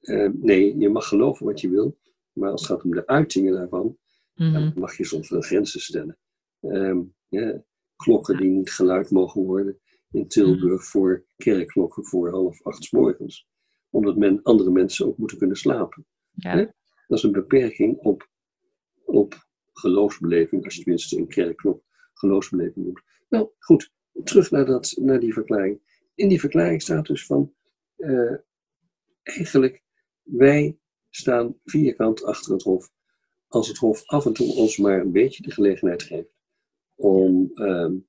[SPEAKER 2] Uh, nee, je mag geloven wat je wil, maar als het gaat om de uitingen daarvan, mm -hmm. dan mag je soms wel grenzen stellen. Um, ja, klokken die niet geluid mogen worden in Tilburg mhm. voor kerkklokken voor half acht morgens. Omdat men, andere mensen ook moeten kunnen slapen. Ja. Dat is een beperking op, op geloofsbeleving, als je tenminste een kerkklok geloofsbeleving noemt. Nou goed, terug naar, dat, naar die verklaring. In die verklaring staat dus van, uh, eigenlijk, wij staan vierkant achter het Hof. Als het Hof af en toe ons maar een beetje de gelegenheid geeft om, um,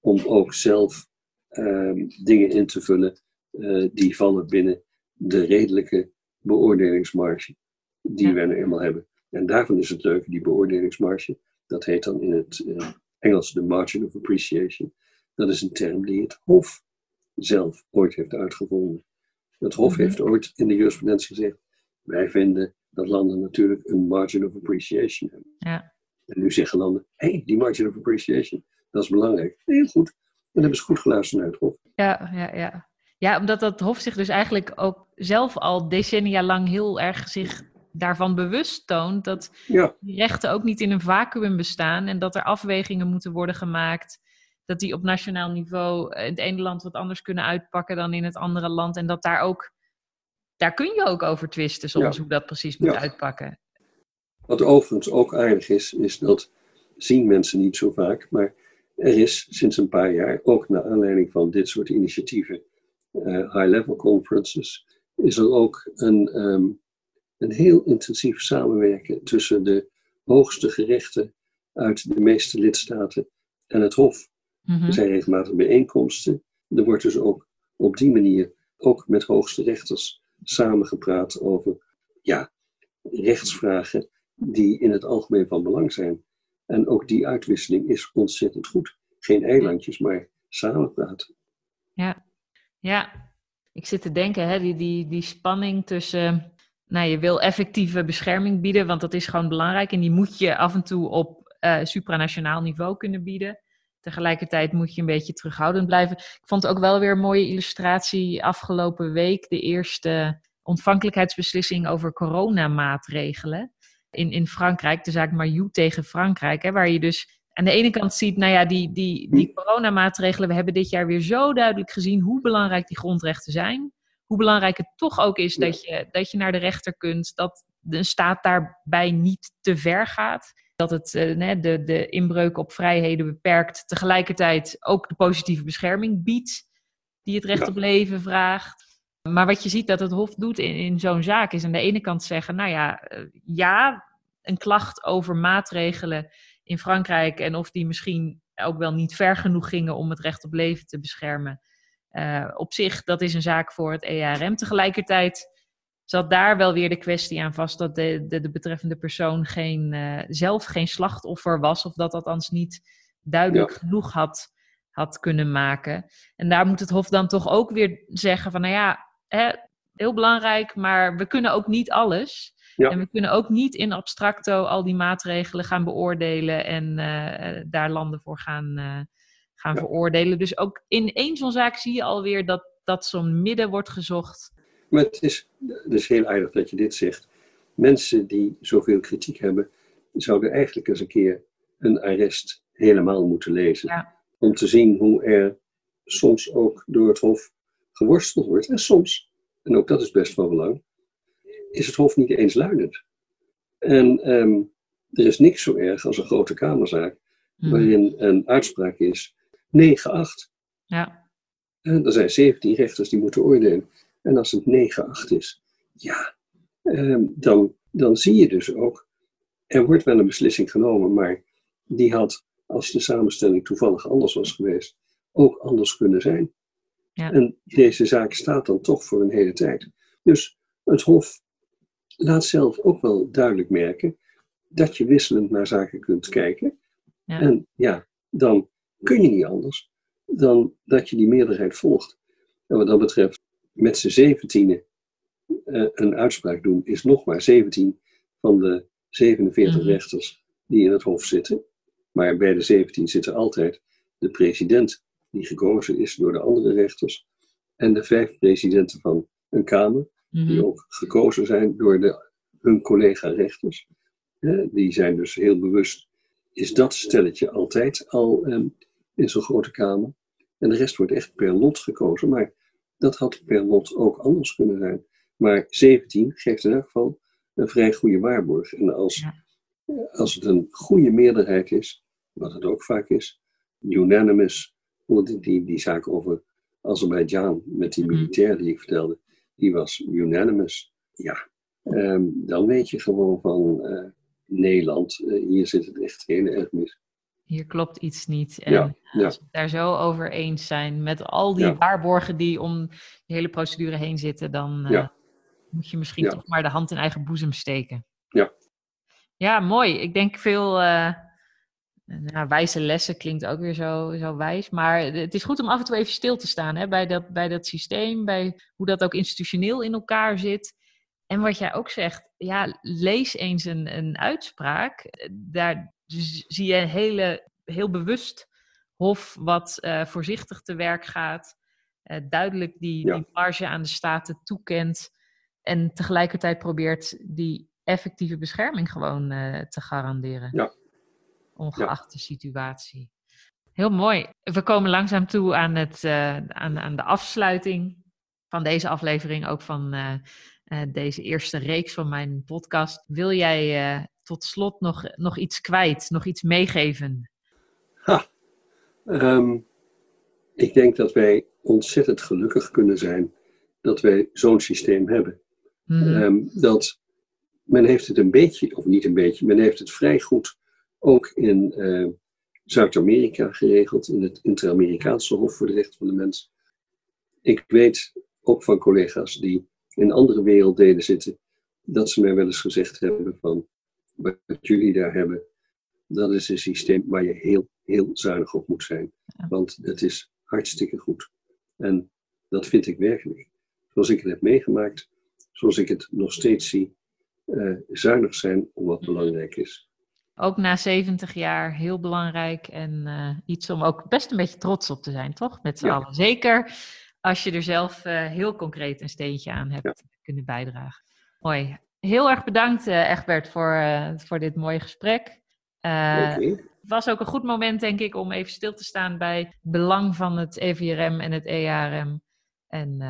[SPEAKER 2] om ook zelf um, dingen in te vullen uh, die vallen binnen de redelijke beoordelingsmarge die ja. wij nu eenmaal hebben. En daarvan is het leuke, die beoordelingsmarge, dat heet dan in het uh, Engels de margin of appreciation. Dat is een term die het Hof zelf ooit heeft uitgevonden. Het Hof mm-hmm. heeft ooit in de jurisprudentie gezegd: wij vinden dat landen natuurlijk een margin of appreciation hebben. Ja. En nu zeggen landen, hé, hey, die margin of appreciation, dat is belangrijk. Heel goed. Dan hebben ze goed geluisterd naar het Hof.
[SPEAKER 1] Ja, ja, ja. Ja, omdat dat Hof zich dus eigenlijk ook zelf al decennia lang heel erg zich daarvan bewust toont dat ja. die rechten ook niet in een vacuüm bestaan en dat er afwegingen moeten worden gemaakt. Dat die op nationaal niveau in het ene land wat anders kunnen uitpakken dan in het andere land. En dat daar ook, daar kun je ook over twisten soms hoe dat precies moet ja. uitpakken.
[SPEAKER 2] Wat overigens ook aardig is, is dat zien mensen niet zo vaak, maar er is sinds een paar jaar, ook naar aanleiding van dit soort initiatieven, uh, high-level conferences, is er ook een, um, een heel intensief samenwerken tussen de hoogste gerechten uit de meeste lidstaten en het Hof. Mm-hmm. Er zijn regelmatig bijeenkomsten. Er wordt dus ook op die manier ook met hoogste rechters samengepraat over ja, rechtsvragen die in het algemeen van belang zijn. En ook die uitwisseling is ontzettend goed. Geen eilandjes, maar samen praten.
[SPEAKER 1] Ja, ja. Ik zit te denken, hè, die, die, die spanning tussen. Nou, je wil effectieve bescherming bieden, want dat is gewoon belangrijk. En die moet je af en toe op uh, supranationaal niveau kunnen bieden. Tegelijkertijd moet je een beetje terughoudend blijven. Ik vond ook wel weer een mooie illustratie afgelopen week. De eerste ontvankelijkheidsbeslissing over coronamaatregelen in, in Frankrijk, de zaak Mariou tegen Frankrijk, hè, waar je dus aan de ene kant ziet, nou ja, die, die, die coronamaatregelen, we hebben dit jaar weer zo duidelijk gezien hoe belangrijk die grondrechten zijn. Hoe belangrijk het toch ook is dat je, dat je naar de rechter kunt, dat de staat daarbij niet te ver gaat. Dat het uh, de, de inbreuk op vrijheden beperkt, tegelijkertijd ook de positieve bescherming biedt, die het recht op leven vraagt. Maar wat je ziet dat het Hof doet in, in zo'n zaak is aan de ene kant zeggen, nou ja, eh, ja, een klacht over maatregelen in Frankrijk en of die misschien ook wel niet ver genoeg gingen om het recht op leven te beschermen. Uh, op zich, dat is een zaak voor het EARM. Tegelijkertijd zat daar wel weer de kwestie aan vast dat de, de, de betreffende persoon geen, uh, zelf geen slachtoffer was, of dat althans niet duidelijk genoeg had, had kunnen maken. En daar moet het Hof dan toch ook weer zeggen van, nou ja, hè, heel belangrijk, maar we kunnen ook niet alles. En we kunnen ook niet in abstracto al die maatregelen gaan beoordelen en uh, daar landen voor gaan, uh, gaan veroordelen. Dus ook in één zo'n zaak zie je alweer dat, dat zo'n midden wordt gezocht.
[SPEAKER 2] Maar het is, het is heel aardig dat je dit zegt. Mensen die zoveel kritiek hebben, zouden eigenlijk eens een keer een arrest helemaal moeten lezen. Ja. Om te zien hoe er soms ook door het Hof geworsteld wordt. En soms, en ook dat is best van belang, is het Hof niet eens luidend. En um, er is niks zo erg als een grote Kamerzaak, hmm. waarin een uitspraak is 9-8. Ja. En er zijn 17 rechters die moeten oordelen. En als het 9-8 is, ja, um, dan, dan zie je dus ook, er wordt wel een beslissing genomen, maar die had, als de samenstelling toevallig anders was geweest, ook anders kunnen zijn. Ja. En deze zaak staat dan toch voor een hele tijd. Dus het Hof laat zelf ook wel duidelijk merken dat je wisselend naar zaken kunt kijken. Ja. En ja, dan kun je niet anders dan dat je die meerderheid volgt. En wat dat betreft, met z'n zeventienen uh, een uitspraak doen, is nog maar 17 van de 47 mm. rechters die in het Hof zitten. Maar bij de 17 zitten altijd de president, die gekozen is door de andere rechters, en de vijf presidenten van een Kamer, die mhm. ook gekozen zijn door de, hun collega-rechters. die zijn dus heel bewust, is dat stelletje altijd al ehm, in zo'n grote kamer. En de rest wordt echt per lot gekozen, maar dat had per lot ook anders kunnen zijn. Maar 17 geeft in elk geval een vrij goede waarborg. En als, als het een goede meerderheid is, wat het ook vaak is, unanimous, die, die, die zaak over Azerbeidzjan met die mhm. militair die ik vertelde, die was unanimous. Ja, ehm, dan weet je gewoon van uh, Nederland, uh, hier zit het echt heel erg mis.
[SPEAKER 1] Hier klopt iets niet. En ja, ja. als we het daar zo over eens zijn met al die waarborgen die om de hele procedure heen zitten, dan uh, moet je misschien toch maar de hand in eigen boezem steken.
[SPEAKER 2] Ja.
[SPEAKER 1] Ja, mooi. Ik denk veel nou, wijze lessen klinkt ook weer zo, zo wijs. Maar het is goed om af en toe even stil te staan hè, bij, dat, bij dat systeem, bij hoe dat ook institutioneel in elkaar zit. En wat jij ook zegt, ja, lees eens een, een uitspraak. Daar zie je een hele, heel bewust hof wat uh, voorzichtig te werk gaat. Uh, duidelijk die, die marge aan de staten toekent. En tegelijkertijd probeert die effectieve bescherming gewoon uh, te garanderen.
[SPEAKER 2] Ja,
[SPEAKER 1] ongeacht de situatie. Heel mooi. We komen langzaam toe aan, het, uh, aan, aan de afsluiting van deze aflevering, ook van uh, uh, deze eerste reeks van mijn podcast. Wil jij tot slot nog, nog iets kwijt, nog iets meegeven?
[SPEAKER 2] Ha. Um, ik denk dat wij ontzettend gelukkig kunnen zijn dat wij zo'n systeem hebben. Mm. Um, dat men heeft het een beetje, of niet een beetje, men heeft het vrij goed ook in uh, Zuid-Amerika geregeld, in het Inter-Amerikaanse Hof voor de Rechten van de Mens. Ik weet ook van collega's die in andere werelddelen zitten, dat ze mij wel eens gezegd hebben van wat jullie daar hebben, dat is een systeem waar je heel, heel zuinig op moet zijn. Want het is hartstikke goed. En dat vind ik werkelijk. Zoals ik het heb meegemaakt, zoals ik het nog steeds zie, uh, zuinig zijn om wat belangrijk is
[SPEAKER 1] ook na 70 jaar heel belangrijk en uh, iets om ook best een beetje trots op te zijn, toch? Met z'n allen. Zeker als je er zelf uh, heel concreet een steentje aan hebt kunnen bijdragen. Mooi. Heel erg bedankt, uh, Egbert, voor, voor dit mooie gesprek. Het was ook een goed moment, denk ik, om even stil te staan bij het belang van het EVRM en het EARM. En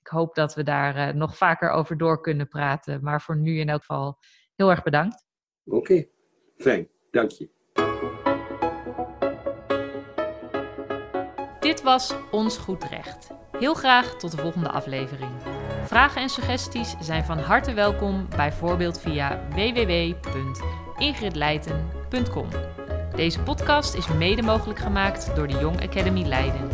[SPEAKER 1] ik hoop dat we daar nog vaker over door kunnen praten. Maar voor nu in elk geval heel erg bedankt.
[SPEAKER 2] Oké, fijn. Dank je.
[SPEAKER 1] Dit was Ons Goed Recht. Heel graag tot de volgende aflevering. Vragen en suggesties zijn van harte welkom, bijvoorbeeld via www.ingridleiten.com. Deze podcast is mede mogelijk gemaakt door de Young Academy Leiden.